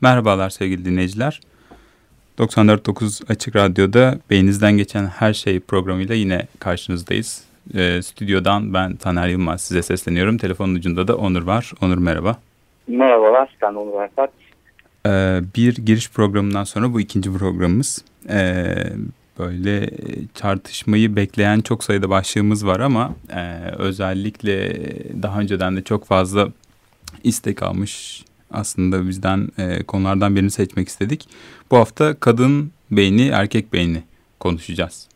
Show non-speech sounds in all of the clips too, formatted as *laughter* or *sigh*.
Merhabalar sevgili dinleyiciler. 94.9 Açık Radyo'da Beyninizden Geçen Her Şey programıyla yine karşınızdayız. E, stüdyodan ben Taner Yılmaz size sesleniyorum. Telefonun ucunda da Onur var. Onur merhaba. Merhabalar, ben Onur Erkat. E, bir giriş programından sonra bu ikinci programımız. E, böyle tartışmayı bekleyen çok sayıda başlığımız var ama e, özellikle daha önceden de çok fazla istek almış aslında bizden e, konulardan birini seçmek istedik. Bu hafta kadın beyni, erkek beyni konuşacağız.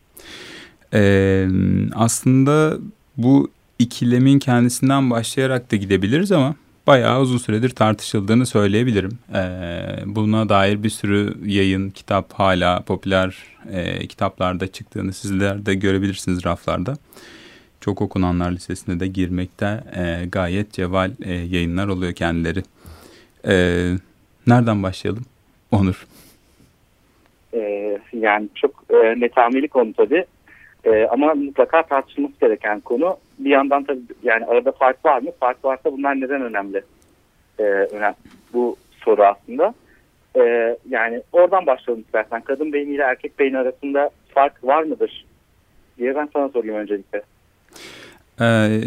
E, aslında bu ikilemin kendisinden başlayarak da gidebiliriz ama bayağı uzun süredir tartışıldığını söyleyebilirim. E, buna dair bir sürü yayın, kitap hala popüler e, kitaplarda çıktığını sizler de görebilirsiniz raflarda. Çok okunanlar listesine de girmekte e, gayet ceval e, yayınlar oluyor kendileri. Ee, nereden başlayalım Onur? Ee, yani çok e, netameli konu tabii. E, ama mutlaka tartışılması gereken konu. Bir yandan tabii yani arada fark var mı? Fark varsa bunlar neden önemli? E, önemli. Bu soru aslında. E, yani oradan başlayalım istersen. Kadın beyni ile erkek beyni arasında fark var mıdır? diye ben sana sorayım öncelikle. Ee,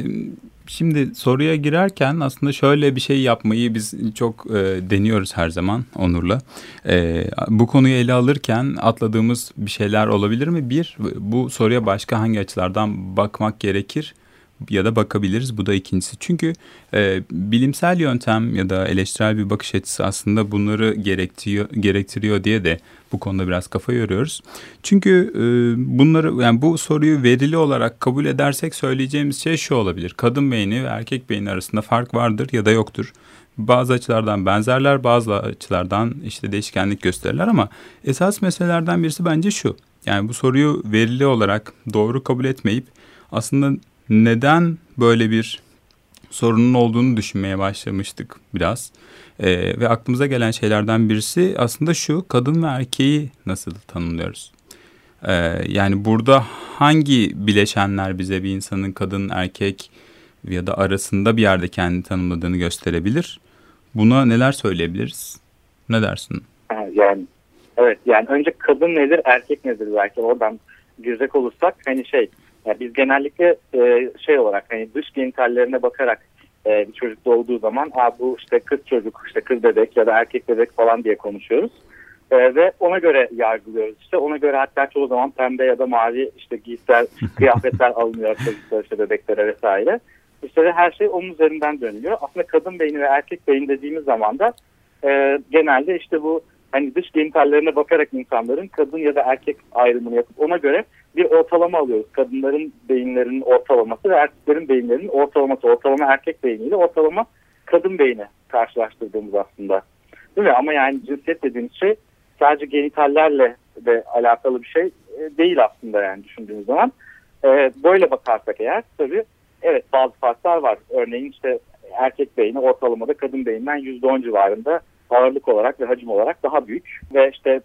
Şimdi soruya girerken aslında şöyle bir şey yapmayı biz çok e, deniyoruz her zaman Onur'la. E, bu konuyu ele alırken atladığımız bir şeyler olabilir mi? Bir, bu soruya başka hangi açılardan bakmak gerekir? Ya da bakabiliriz. Bu da ikincisi. Çünkü e, bilimsel yöntem ya da eleştirel bir bakış açısı aslında bunları gerektiriyor, gerektiriyor diye de bu konuda biraz kafa yoruyoruz. Çünkü e, bunları yani bu soruyu verili olarak kabul edersek söyleyeceğimiz şey şu olabilir. Kadın beyni ve erkek beyni arasında fark vardır ya da yoktur. Bazı açılardan benzerler, bazı açılardan işte değişkenlik gösterirler ama esas meselelerden birisi bence şu. Yani bu soruyu verili olarak doğru kabul etmeyip aslında neden böyle bir sorunun olduğunu düşünmeye başlamıştık biraz. Ee, ve aklımıza gelen şeylerden birisi aslında şu kadın ve erkeği nasıl tanımlıyoruz? Ee, yani burada hangi bileşenler bize bir insanın kadın erkek ya da arasında bir yerde kendini tanımladığını gösterebilir? Buna neler söyleyebiliriz? Ne dersin? Yani evet yani önce kadın nedir erkek nedir belki oradan girecek olursak hani şey yani biz genellikle e, şey olarak hani dış genitallerine bakarak e, bir çocuk doğduğu zaman Aa, bu işte kız çocuk, işte kız bebek ya da erkek bebek falan diye konuşuyoruz. E, ve ona göre yargılıyoruz. İşte ona göre hatta çoğu zaman pembe ya da mavi işte giysiler, *laughs* kıyafetler alınıyor çocuklar işte bebeklere vesaire. İşte her şey onun üzerinden dönüyor. Aslında kadın beyni ve erkek beyni dediğimiz zaman da e, genelde işte bu hani dış genitallerine bakarak insanların kadın ya da erkek ayrımını yapıp ona göre bir ortalama alıyoruz. Kadınların beyinlerinin ortalaması ve erkeklerin beyinlerinin ortalaması. Ortalama erkek beyniyle ortalama kadın beyni karşılaştırdığımız aslında. Değil mi? Ama yani cinsiyet dediğimiz şey sadece genitallerle de alakalı bir şey e, değil aslında yani düşündüğümüz zaman. E, böyle bakarsak eğer tabii evet bazı farklar var. Örneğin işte erkek beyni ortalamada kadın beyinden %10 civarında ağırlık olarak ve hacim olarak daha büyük ve işte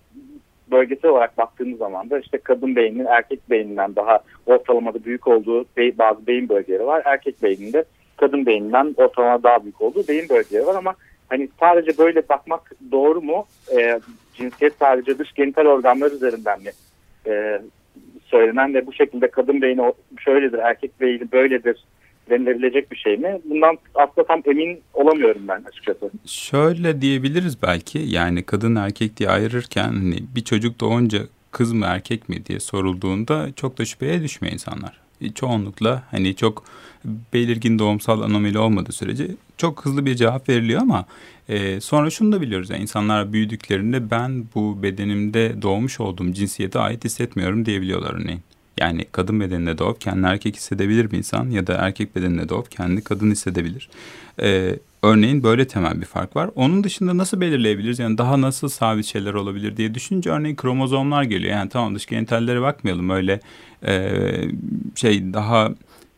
bölgesel olarak baktığımız zaman da işte kadın beyninin erkek beyninden daha ortalamada büyük olduğu bazı beyin bölgeleri var. Erkek beyninde kadın beyninden ortalama daha büyük olduğu beyin bölgeleri var ama hani sadece böyle bakmak doğru mu? E, cinsiyet sadece dış genital organlar üzerinden mi e, söylenen ve bu şekilde kadın beyni şöyledir, erkek beyni böyledir denilebilecek bir şey mi? Bundan aslında tam emin olamıyorum ben açıkçası. Şöyle diyebiliriz belki yani kadın erkek diye ayırırken hani bir çocuk doğunca kız mı erkek mi diye sorulduğunda çok da şüpheye düşmüyor insanlar. E, çoğunlukla hani çok belirgin doğumsal anomali olmadığı sürece çok hızlı bir cevap veriliyor ama e, sonra şunu da biliyoruz. Yani insanlar büyüdüklerinde ben bu bedenimde doğmuş olduğum cinsiyete ait hissetmiyorum diyebiliyorlar örneğin. Yani kadın bedenine doğup kendini erkek hissedebilir bir insan ya da erkek bedenine doğup kendini kadın hissedebilir. Ee, örneğin böyle temel bir fark var. Onun dışında nasıl belirleyebiliriz? Yani daha nasıl sabit şeyler olabilir diye düşününce örneğin kromozomlar geliyor. Yani tamam dış genitallere bakmayalım öyle e, şey daha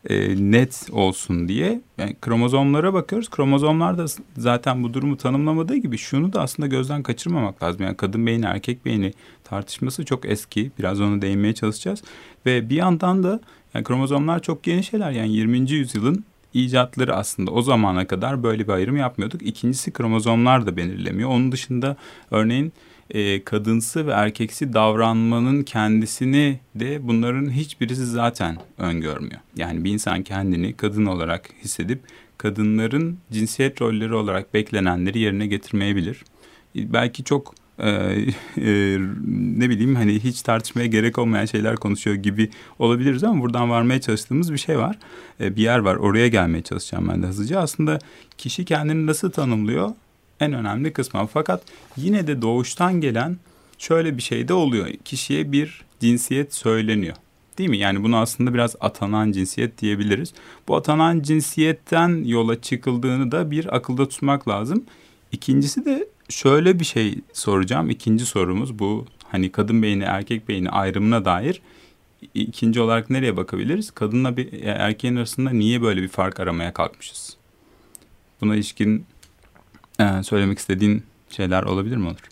e, net olsun diye yani kromozomlara bakıyoruz. Kromozomlar da zaten bu durumu tanımlamadığı gibi şunu da aslında gözden kaçırmamak lazım. Yani kadın beyni erkek beyni tartışması çok eski. Biraz onu değinmeye çalışacağız. Ve bir yandan da yani kromozomlar çok yeni şeyler. Yani 20. yüzyılın icatları aslında o zamana kadar böyle bir ayrım yapmıyorduk. İkincisi kromozomlar da belirlemiyor. Onun dışında örneğin e, kadınsı ve erkeksi davranmanın kendisini de bunların hiçbirisi zaten öngörmüyor. Yani bir insan kendini kadın olarak hissedip kadınların cinsiyet rolleri olarak beklenenleri yerine getirmeyebilir. Belki çok e, e, ne bileyim hani hiç tartışmaya gerek olmayan şeyler konuşuyor gibi olabiliriz ama buradan varmaya çalıştığımız bir şey var. E, bir yer var oraya gelmeye çalışacağım ben de hızlıca. Aslında kişi kendini nasıl tanımlıyor en önemli kısmı. Fakat yine de doğuştan gelen şöyle bir şey de oluyor. Kişiye bir cinsiyet söyleniyor. Değil mi? Yani bunu aslında biraz atanan cinsiyet diyebiliriz. Bu atanan cinsiyetten yola çıkıldığını da bir akılda tutmak lazım. İkincisi de şöyle bir şey soracağım. İkinci sorumuz bu hani kadın beyni erkek beyni ayrımına dair. İkinci olarak nereye bakabiliriz? Kadınla bir e, erkeğin arasında niye böyle bir fark aramaya kalkmışız? Buna ilişkin e, söylemek istediğin şeyler olabilir mi olur?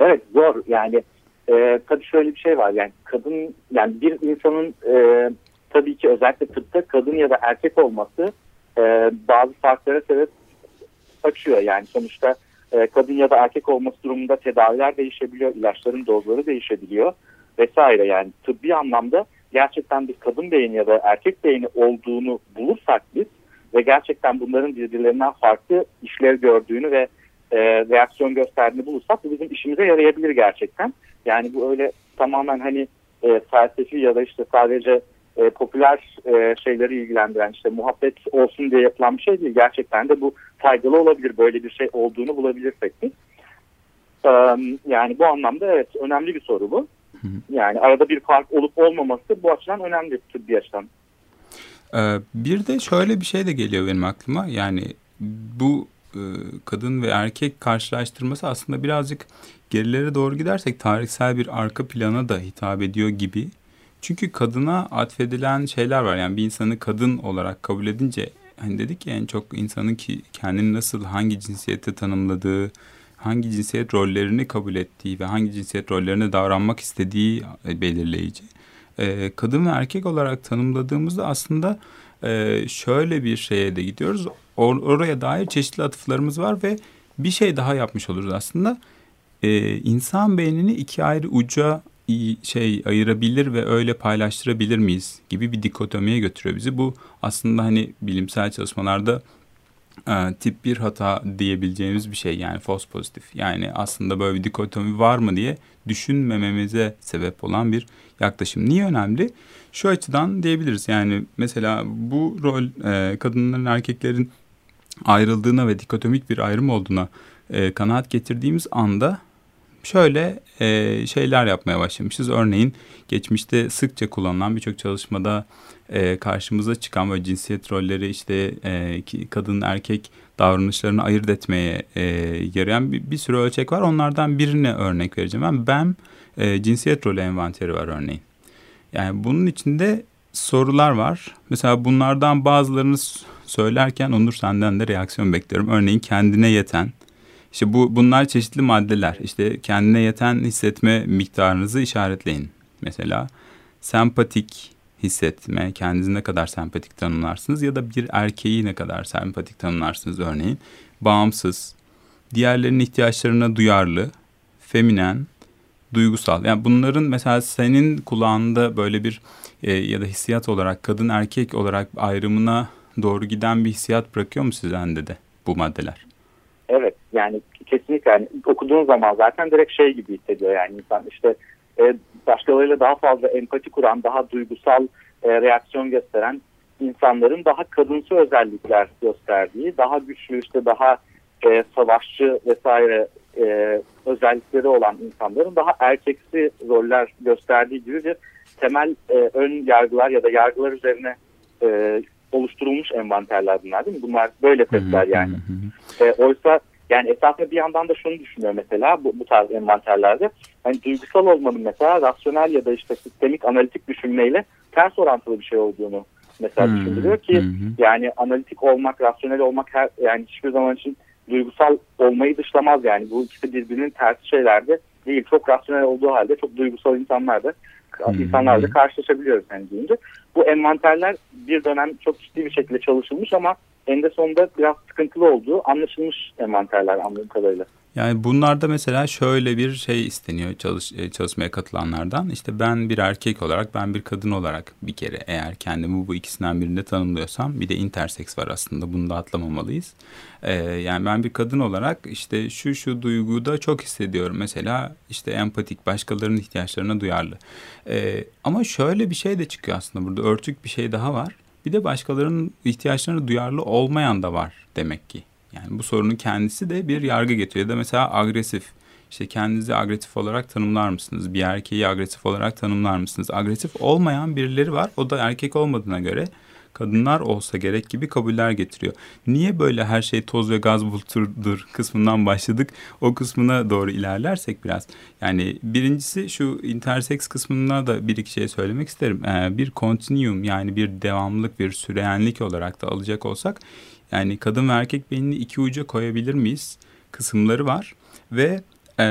Evet zor yani e, tabii şöyle bir şey var yani kadın yani bir insanın e, tabii ki özellikle tıpta kadın ya da erkek olması e, bazı farklara sebep açıyor yani sonuçta e, kadın ya da erkek olması durumunda tedaviler değişebiliyor, ilaçların dozları değişebiliyor vesaire yani tıbbi anlamda gerçekten bir kadın beyni ya da erkek beyni olduğunu bulursak biz ve gerçekten bunların birbirlerinden farklı işler gördüğünü ve e, reaksiyon gösterdiğini bulursak bu bizim işimize yarayabilir gerçekten. Yani bu öyle tamamen hani e, felsefi ya da işte sadece e, popüler e, şeyleri ilgilendiren işte muhabbet olsun diye yapılan bir şey değil. Gerçekten de bu faydalı olabilir. Böyle bir şey olduğunu bulabilirsek biz. E, yani bu anlamda evet önemli bir soru bu. Yani arada bir fark olup olmaması bu açıdan önemli tıbbi açıdan. Ee, bir de şöyle bir şey de geliyor benim aklıma. Yani bu e, kadın ve erkek karşılaştırması aslında birazcık gerilere doğru gidersek tarihsel bir arka plana da hitap ediyor gibi. Çünkü kadına atfedilen şeyler var. Yani bir insanı kadın olarak kabul edince hani dedik ya en çok insanın ki kendini nasıl hangi cinsiyette tanımladığı, hangi cinsiyet rollerini kabul ettiği ve hangi cinsiyet rollerine davranmak istediği belirleyici. Ee, kadın ve erkek olarak tanımladığımızda aslında e, şöyle bir şeye de gidiyoruz. Or oraya dair çeşitli atıflarımız var ve bir şey daha yapmış oluruz aslında. Ee, insan beynini iki ayrı uca şey ayırabilir ve öyle paylaştırabilir miyiz gibi bir dikotomiye götürüyor bizi. Bu aslında hani bilimsel çalışmalarda e, tip bir hata diyebileceğimiz bir şey yani false pozitif. Yani aslında böyle bir dikotomi var mı diye düşünmememize sebep olan bir yaklaşım. Niye önemli? Şu açıdan diyebiliriz yani mesela bu rol e, kadınların erkeklerin ayrıldığına ve dikotomik bir ayrım olduğuna e, kanaat getirdiğimiz anda şöyle e, şeyler yapmaya başlamışız. Örneğin geçmişte sıkça kullanılan birçok çalışmada e, karşımıza çıkan böyle cinsiyet rolleri işte e, kadın erkek davranışlarını ayırt etmeye e, yarayan bir, bir sürü ölçek var. Onlardan birine örnek vereceğim. Ben BEM e, cinsiyet rolü envanteri var örneğin. Yani bunun içinde sorular var. Mesela bunlardan bazılarını söylerken Onur senden de reaksiyon bekliyorum. Örneğin kendine yeten, işte bu bunlar çeşitli maddeler. İşte kendine yeten hissetme miktarınızı işaretleyin. Mesela sempatik hissetme, kendinizi ne kadar sempatik tanımlarsınız ya da bir erkeği ne kadar sempatik tanımlarsınız örneğin. Bağımsız, diğerlerinin ihtiyaçlarına duyarlı, feminen, duygusal. Yani bunların mesela senin kulağında böyle bir e, ya da hissiyat olarak kadın erkek olarak ayrımına doğru giden bir hissiyat bırakıyor mu sizden de bu maddeler? Evet yani kesinlikle yani okuduğun zaman zaten direkt şey gibi hissediyor yani insan işte e, başkalarıyla daha fazla empati kuran, daha duygusal e, reaksiyon gösteren insanların daha kadınsı özellikler gösterdiği, daha güçlü işte daha e, savaşçı vesaire e, özellikleri olan insanların daha erkeksi roller gösterdiği gibi bir temel e, ön yargılar ya da yargılar üzerine e, oluşturulmuş envanterler bunlar değil mi? Bunlar böyle testler yani. E, oysa yani esasında bir yandan da şunu düşünüyor mesela bu, bu tarz envanterlerde. Hani duygusal olmanın mesela rasyonel ya da işte sistemik analitik düşünmeyle ters orantılı bir şey olduğunu mesela hmm. düşündürüyor ki hmm. yani analitik olmak, rasyonel olmak her yani hiçbir zaman için duygusal olmayı dışlamaz yani. Bu ikisi birbirinin ters şeylerde değil. Çok rasyonel olduğu halde çok duygusal insanlar da hmm. insanlarla karşılaşabiliyoruz hani deyince. Bu envanterler bir dönem çok ciddi bir şekilde çalışılmış ama eninde sonunda biraz sıkıntılı olduğu anlaşılmış envanterler anladığım kadarıyla. Yani bunlarda mesela şöyle bir şey isteniyor çalış, e, çalışmaya katılanlardan. İşte ben bir erkek olarak, ben bir kadın olarak bir kere eğer kendimi bu ikisinden birinde tanımlıyorsam bir de interseks var aslında bunu da atlamamalıyız. Ee, yani ben bir kadın olarak işte şu şu duyguyu da çok hissediyorum. Mesela işte empatik, başkalarının ihtiyaçlarına duyarlı. Ee, ama şöyle bir şey de çıkıyor aslında burada örtük bir şey daha var. Bir de başkalarının ihtiyaçlarına duyarlı olmayan da var demek ki. Yani bu sorunun kendisi de bir yargı getiriyor. Ya da mesela agresif. İşte kendinizi agresif olarak tanımlar mısınız? Bir erkeği agresif olarak tanımlar mısınız? Agresif olmayan birileri var. O da erkek olmadığına göre kadınlar olsa gerek gibi kabuller getiriyor. Niye böyle her şey toz ve gaz bulutudur kısmından başladık? O kısmına doğru ilerlersek biraz. Yani birincisi şu intersex kısmına da bir iki şey söylemek isterim. Ee, bir continuum yani bir devamlılık, bir süreyenlik olarak da alacak olsak yani kadın ve erkek beynini iki uca koyabilir miyiz kısımları var ve e,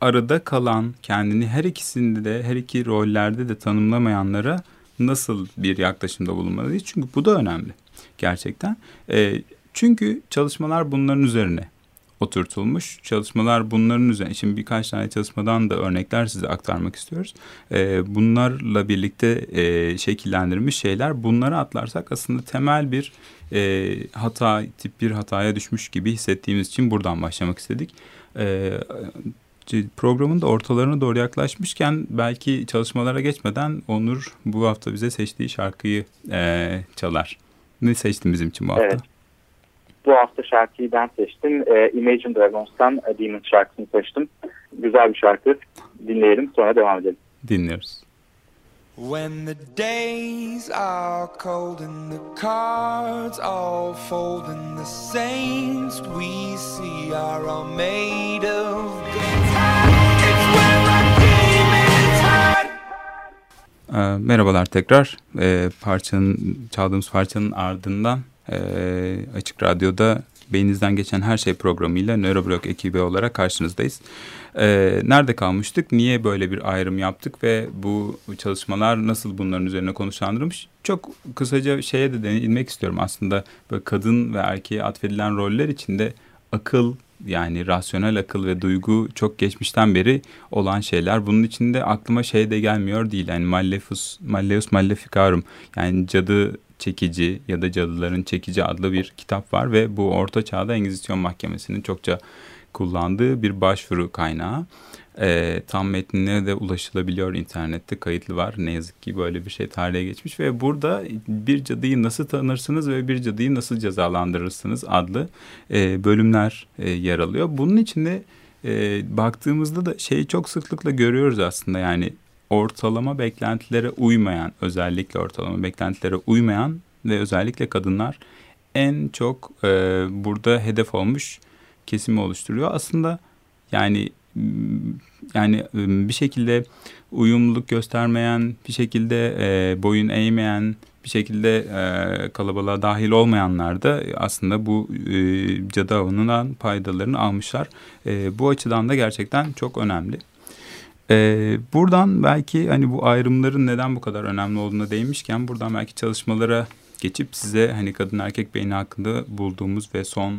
arada kalan kendini her ikisinde de her iki rollerde de tanımlamayanlara nasıl bir yaklaşımda bulunmalıyız? Çünkü bu da önemli gerçekten. E, çünkü çalışmalar bunların üzerine oturtulmuş. Çalışmalar bunların üzerine. Şimdi birkaç tane çalışmadan da örnekler size aktarmak istiyoruz. E, bunlarla birlikte e, şekillendirilmiş şeyler. Bunları atlarsak aslında temel bir e, hata, tip bir hataya düşmüş gibi hissettiğimiz için buradan başlamak istedik. E, programın da ortalarına doğru yaklaşmışken belki çalışmalara geçmeden Onur bu hafta bize seçtiği şarkıyı e, çalar. Ne seçtin bizim için bu hafta? Evet. Bu hafta şarkıyı ben seçtim. E, Imagine Dragons'tan Demon şarkısını seçtim. Güzel bir şarkı. Dinleyelim sonra devam edelim. Dinliyoruz. When the days are cold and the cards all fold and the saints we see are all made of ee, Merhabalar tekrar. Ee, parçanın çaldığımız parçanın ardından e, Açık Radyo'da Beyninizden Geçen Her Şey programıyla Neuroblog ekibi olarak karşınızdayız. Ee, nerede kalmıştık? Niye böyle bir ayrım yaptık ve bu çalışmalar nasıl bunların üzerine konuşlandırılmış? Çok kısaca şeye de değinmek istiyorum. Aslında böyle kadın ve erkeğe atfedilen roller içinde akıl yani rasyonel akıl ve duygu çok geçmişten beri olan şeyler. Bunun içinde aklıma şey de gelmiyor değil. Yani Malleus, Malleus Maleficarum yani cadı çekici ya da cadıların çekici adlı bir kitap var ve bu Orta Çağ'da Engizisyon Mahkemesi'nin çokça kullandığı bir başvuru kaynağı. E, tam metnine de ulaşılabiliyor internette kayıtlı var. Ne yazık ki böyle bir şey tarihe geçmiş ve burada bir cadıyı nasıl tanırsınız ve bir cadıyı nasıl cezalandırırsınız adlı e, bölümler e, yer alıyor. Bunun içinde e, baktığımızda da şeyi çok sıklıkla görüyoruz aslında yani ortalama beklentilere uymayan özellikle ortalama beklentilere uymayan ve özellikle kadınlar en çok e, burada hedef olmuş kesimi oluşturuyor. Aslında yani yani bir şekilde uyumluluk göstermeyen, bir şekilde e, boyun eğmeyen, bir şekilde e, kalabalığa dahil olmayanlar da aslında bu e, cadı avından faydalarını almışlar. E, bu açıdan da gerçekten çok önemli. Buradan belki hani bu ayrımların neden bu kadar önemli olduğuna değinmişken buradan belki çalışmalara geçip size hani kadın erkek beyni hakkında bulduğumuz ve son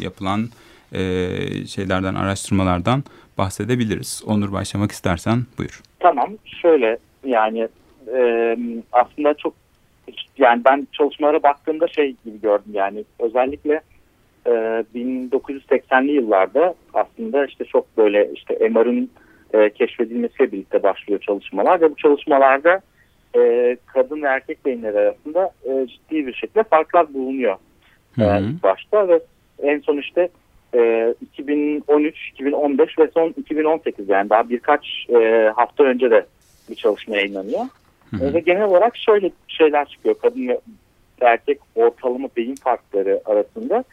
yapılan e, şeylerden, araştırmalardan bahsedebiliriz. Onur başlamak istersen buyur. Tamam, şöyle yani e, aslında çok yani ben çalışmalara baktığımda şey gibi gördüm yani özellikle e, 1980'li yıllarda aslında işte çok böyle işte MR'ın e, keşfedilmesiyle birlikte başlıyor çalışmalar ve bu çalışmalarda e, kadın ve erkek beyinleri arasında e, ciddi bir şekilde farklar bulunuyor e, ilk başta ve en son işte e, 2013, 2015 ve son 2018 yani daha birkaç e, hafta önce de bir çalışma yayınlanıyor. Hı hı. E, ve genel olarak şöyle şeyler çıkıyor kadın ve erkek ortalama beyin farkları arasında.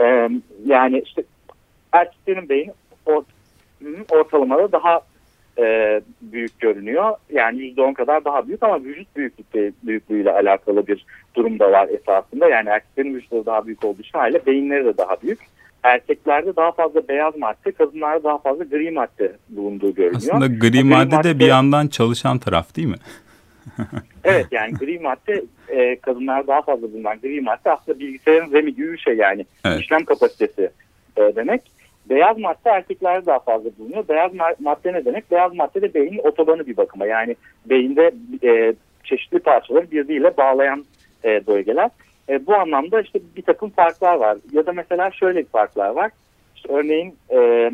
E, yani işte erkeklerin beyni or, ortalamada daha e, büyük görünüyor. Yani %10 kadar daha büyük ama vücut büyüklükte, büyüklüğüyle alakalı bir durum da var esasında. Yani erkeklerin vücutları daha büyük olduğu için haliyle beyinleri de daha büyük. Erkeklerde daha fazla beyaz madde, kadınlarda daha fazla gri madde bulunduğu görünüyor. Aslında gri, gri madde, madde de bir yandan çalışan taraf değil mi? *laughs* evet yani gri madde e, kadınlar daha fazla bulunan gri madde aslında bilgisayarın RAM'i gibi bir şey yani evet. işlem kapasitesi e, demek. Beyaz madde erkeklerde daha fazla bulunuyor. Beyaz madde ne demek? Beyaz madde de beynin otobanı bir bakıma. Yani beyinde e, çeşitli parçaları birbiriyle bağlayan e, bölgeler. E, bu anlamda işte bir takım farklar var. Ya da mesela şöyle bir farklar var. İşte örneğin e,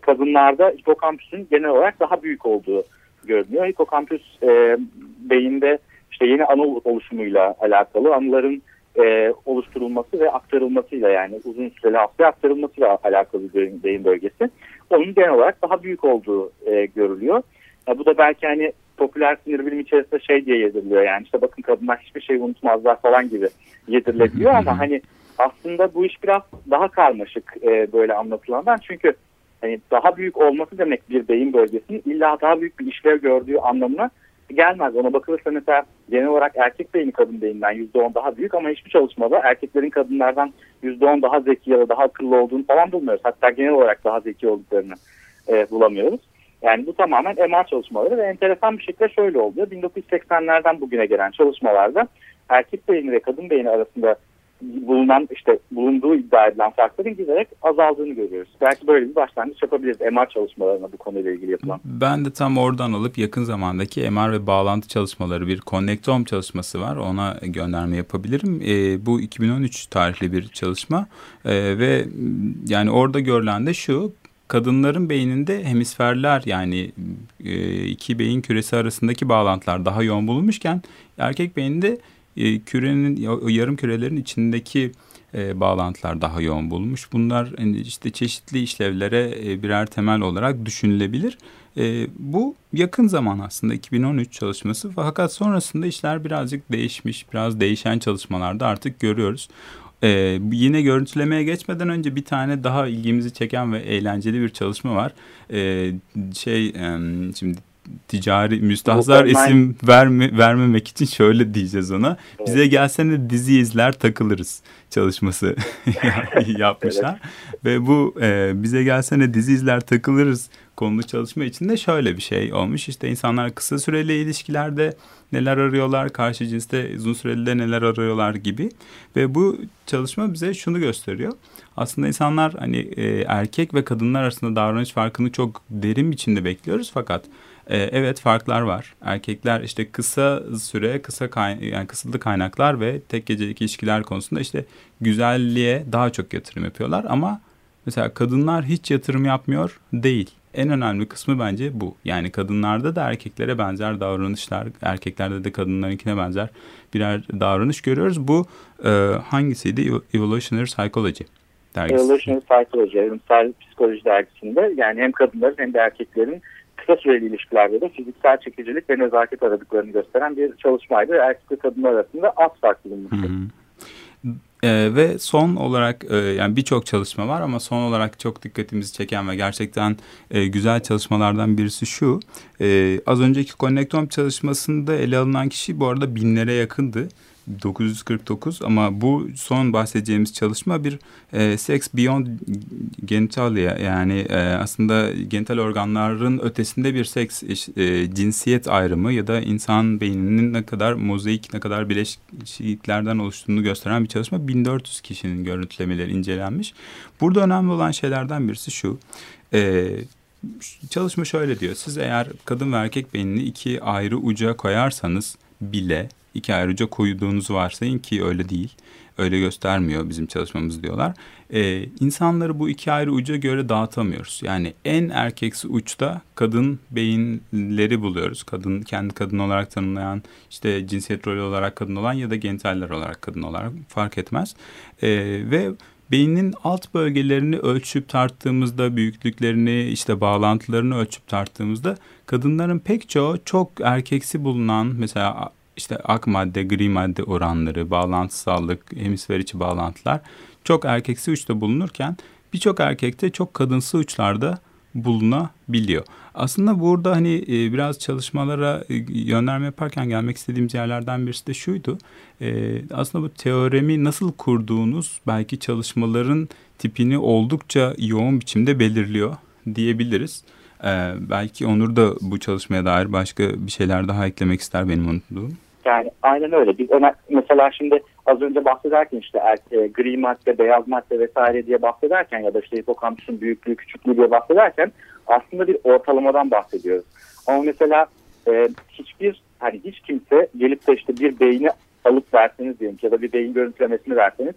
kadınlarda hipokampüsün genel olarak daha büyük olduğu görünüyor. Hipokampüs e, beyinde işte yeni anı oluşumuyla alakalı anıların e, oluşturulması ve aktarılmasıyla yani uzun süreli hafızaya aktarılmasıyla alakalı bir beyin bölgesi. Onun genel olarak daha büyük olduğu e, görülüyor. E, bu da belki hani popüler sinir bilim içerisinde şey diye yediriliyor yani işte bakın kadınlar hiçbir şey unutmazlar falan gibi yedirilebiliyor ama hani aslında bu iş biraz daha karmaşık e, böyle anlatılandan çünkü hani daha büyük olması demek bir beyin bölgesinin illa daha büyük bir işlev gördüğü anlamına gelmez. Ona bakılırsa mesela genel olarak erkek beyni kadın beyinden %10 daha büyük ama hiçbir çalışmada erkeklerin kadınlardan %10 daha zeki ya da daha akıllı olduğunu falan bulmuyoruz. Hatta genel olarak daha zeki olduklarını e, bulamıyoruz. Yani bu tamamen MR çalışmaları ve enteresan bir şekilde şöyle oluyor. 1980'lerden bugüne gelen çalışmalarda erkek beyni ve kadın beyni arasında bulunan işte bulunduğu iddia edilen farkların giderek azaldığını görüyoruz. Belki böyle bir başlangıç yapabiliriz MR çalışmalarına bu konuyla ilgili yapılan. Ben de tam oradan alıp yakın zamandaki MR ve bağlantı çalışmaları bir Connectome çalışması var. Ona gönderme yapabilirim. E, bu 2013 tarihli bir çalışma e, ve yani orada görülen de şu kadınların beyninde hemisferler yani e, iki beyin küresi arasındaki bağlantılar daha yoğun bulunmuşken erkek beyninde e, kürenin yarım kürelerin içindeki e, bağlantılar daha yoğun bulunmuş. Bunlar hani, işte çeşitli işlevlere e, birer temel olarak düşünülebilir. E, bu yakın zaman aslında 2013 çalışması fakat sonrasında işler birazcık değişmiş. Biraz değişen çalışmalarda artık görüyoruz. Ee, yine görüntülemeye geçmeden önce bir tane daha ilgimizi çeken ve eğlenceli bir çalışma var. Ee, şey şimdi ticari müstahzar isim verme, vermemek için şöyle diyeceğiz ona. Evet. Bize gelsene dizi izler takılırız çalışması *laughs* yapmışlar. Evet. Ve bu e, bize gelsene dizi izler takılırız konulu çalışma içinde şöyle bir şey olmuş. İşte insanlar kısa süreli ilişkilerde neler arıyorlar, karşı cinste uzun süreli de neler arıyorlar gibi. Ve bu çalışma bize şunu gösteriyor. Aslında insanlar hani e, erkek ve kadınlar arasında davranış farkını çok derin biçimde bekliyoruz fakat e, evet farklar var. Erkekler işte kısa süre, kısa kay yani kısıtlı kaynaklar ve tek gecelik ilişkiler konusunda işte güzelliğe daha çok yatırım yapıyorlar ama mesela kadınlar hiç yatırım yapmıyor değil. En önemli kısmı bence bu. Yani kadınlarda da erkeklere benzer davranışlar, erkeklerde de kadınlarınkine benzer birer davranış görüyoruz. Bu e, hangisiydi? Evolutionary Psychology dergisi. Evolutionary Psychology, evrimsel psikoloji dergisinde yani hem kadınların hem de erkeklerin kısa süreli ilişkilerde de fiziksel çekicilik ve nezaket aradıklarını gösteren bir çalışmaydı. Erkek ve kadınlar arasında az fark bulunmuştu. Ee, ve son olarak e, yani birçok çalışma var ama son olarak çok dikkatimizi çeken ve gerçekten e, güzel çalışmalardan birisi şu. E, az önceki Connectome çalışmasında ele alınan kişi bu arada binlere yakındı. 949 ama bu son bahsedeceğimiz çalışma bir e, sex beyond genitalia yani e, aslında genital organların ötesinde bir seks e, cinsiyet ayrımı ya da insan beyninin ne kadar mozaik ne kadar bileşiklerden oluştuğunu gösteren bir çalışma 1400 kişinin görüntülemeleri incelenmiş. Burada önemli olan şeylerden birisi şu. E, çalışma şöyle diyor. Siz eğer kadın ve erkek beynini iki ayrı uca koyarsanız bile iki ayrıca koyduğunuzu varsayın ki öyle değil. Öyle göstermiyor bizim çalışmamız diyorlar. Ee, insanları bu iki ayrı uca göre dağıtamıyoruz. Yani en erkeksi uçta kadın beyinleri buluyoruz. Kadın kendi kadın olarak tanımlayan işte cinsiyet rolü olarak kadın olan ya da genitaller olarak kadın olarak fark etmez. Ee, ve beynin alt bölgelerini ölçüp tarttığımızda büyüklüklerini işte bağlantılarını ölçüp tarttığımızda kadınların pek çoğu çok erkeksi bulunan mesela işte ak madde, gri madde oranları, bağlantısallık, hemisfer içi bağlantılar çok erkeksi uçta bulunurken birçok erkekte çok kadınsı uçlarda bulunabiliyor. Aslında burada hani e, biraz çalışmalara e, yönlendirme yaparken gelmek istediğimiz yerlerden birisi de şuydu. E, aslında bu teoremi nasıl kurduğunuz belki çalışmaların tipini oldukça yoğun biçimde belirliyor diyebiliriz. Belki Onur da bu çalışmaya dair başka bir şeyler daha eklemek ister benim unuttuğum. Yani aynen öyle. Biz ona, mesela şimdi az önce bahsederken işte e, gri madde, beyaz madde vesaire diye bahsederken ya da işte hipokampüsün büyüklüğü, küçüklüğü diye bahsederken aslında bir ortalamadan bahsediyoruz. Ama mesela e, hiçbir hani hiç kimse gelip de işte bir beyni alıp verseniz diyelim ya da bir beyin görüntülemesini verseniz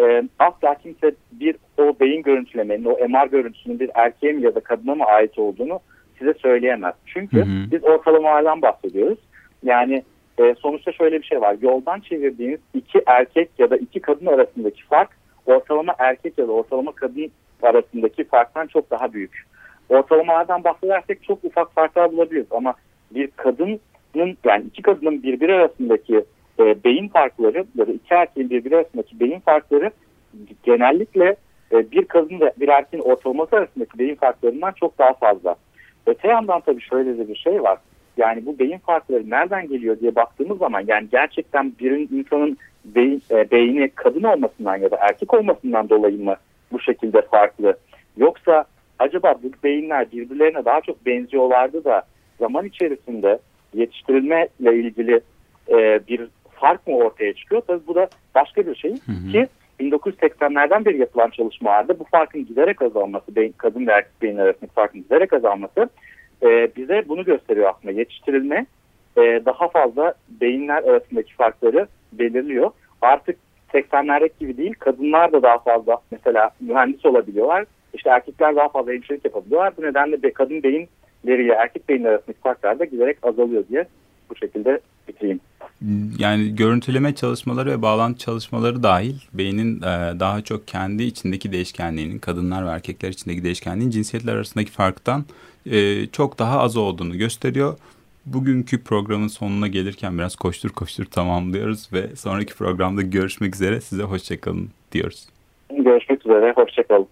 e, asla kimse bir o beyin görüntülemenin, o MR görüntüsünün bir erkeğe mi ya da kadına mı ait olduğunu size söyleyemez. Çünkü hı hı. biz ortalamalardan bahsediyoruz. Yani e, sonuçta şöyle bir şey var. Yoldan çevirdiğiniz iki erkek ya da iki kadın arasındaki fark ortalama erkek ya da ortalama kadın arasındaki farktan çok daha büyük. Ortalamalardan bahsedersek çok ufak farklar bulabiliriz ama bir kadının yani iki kadının birbiri arasındaki e, beyin farkları ya da iki erkeğin birbiri arasındaki beyin farkları genellikle e, bir kadın ve bir erkeğin ortalaması arasındaki beyin farklarından çok daha fazla. Öte yandan tabii şöyle de bir şey var. Yani bu beyin farkları nereden geliyor diye baktığımız zaman yani gerçekten bir insanın beyin, e, beyni kadın olmasından ya da erkek olmasından dolayı mı bu şekilde farklı? Yoksa acaba bu beyinler birbirlerine daha çok benziyorlardı da zaman içerisinde yetiştirilmeyle ilgili e, bir fark mı ortaya çıkıyor? Tabii bu da başka bir şey hı hı. ki 1980'lerden beri yapılan çalışmalarda bu farkın giderek azalması, beyin, kadın ve erkek beyinler arasındaki farkın giderek azalması e, bize bunu gösteriyor aslında. Yetiştirilme e, daha fazla beyinler arasındaki farkları belirliyor. Artık 80'lerdeki gibi değil, kadınlar da daha fazla mesela mühendis olabiliyorlar. İşte erkekler daha fazla hemşirelik yapabiliyorlar. Bu nedenle be, kadın beyinleriyle erkek beyinler arasındaki farklar da giderek azalıyor diye bu şekilde bitireyim. Yani görüntüleme çalışmaları ve bağlantı çalışmaları dahil beynin e, daha çok kendi içindeki değişkenliğinin kadınlar ve erkekler içindeki değişkenliğin cinsiyetler arasındaki farktan e, çok daha az olduğunu gösteriyor. Bugünkü programın sonuna gelirken biraz koştur koştur tamamlıyoruz ve sonraki programda görüşmek üzere size hoşçakalın diyoruz. Görüşmek üzere hoşçakalın.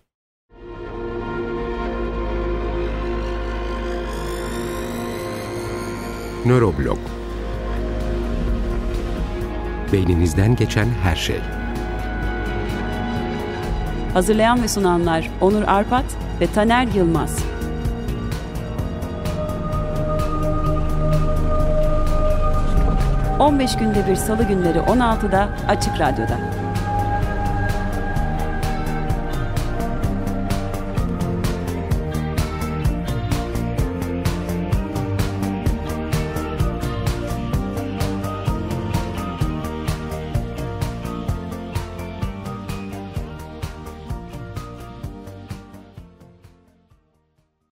Nöroblog Beyninizden geçen her şey. Hazırlayan ve sunanlar Onur Arpat ve Taner Yılmaz. 15 günde bir salı günleri 16'da Açık Radyo'da.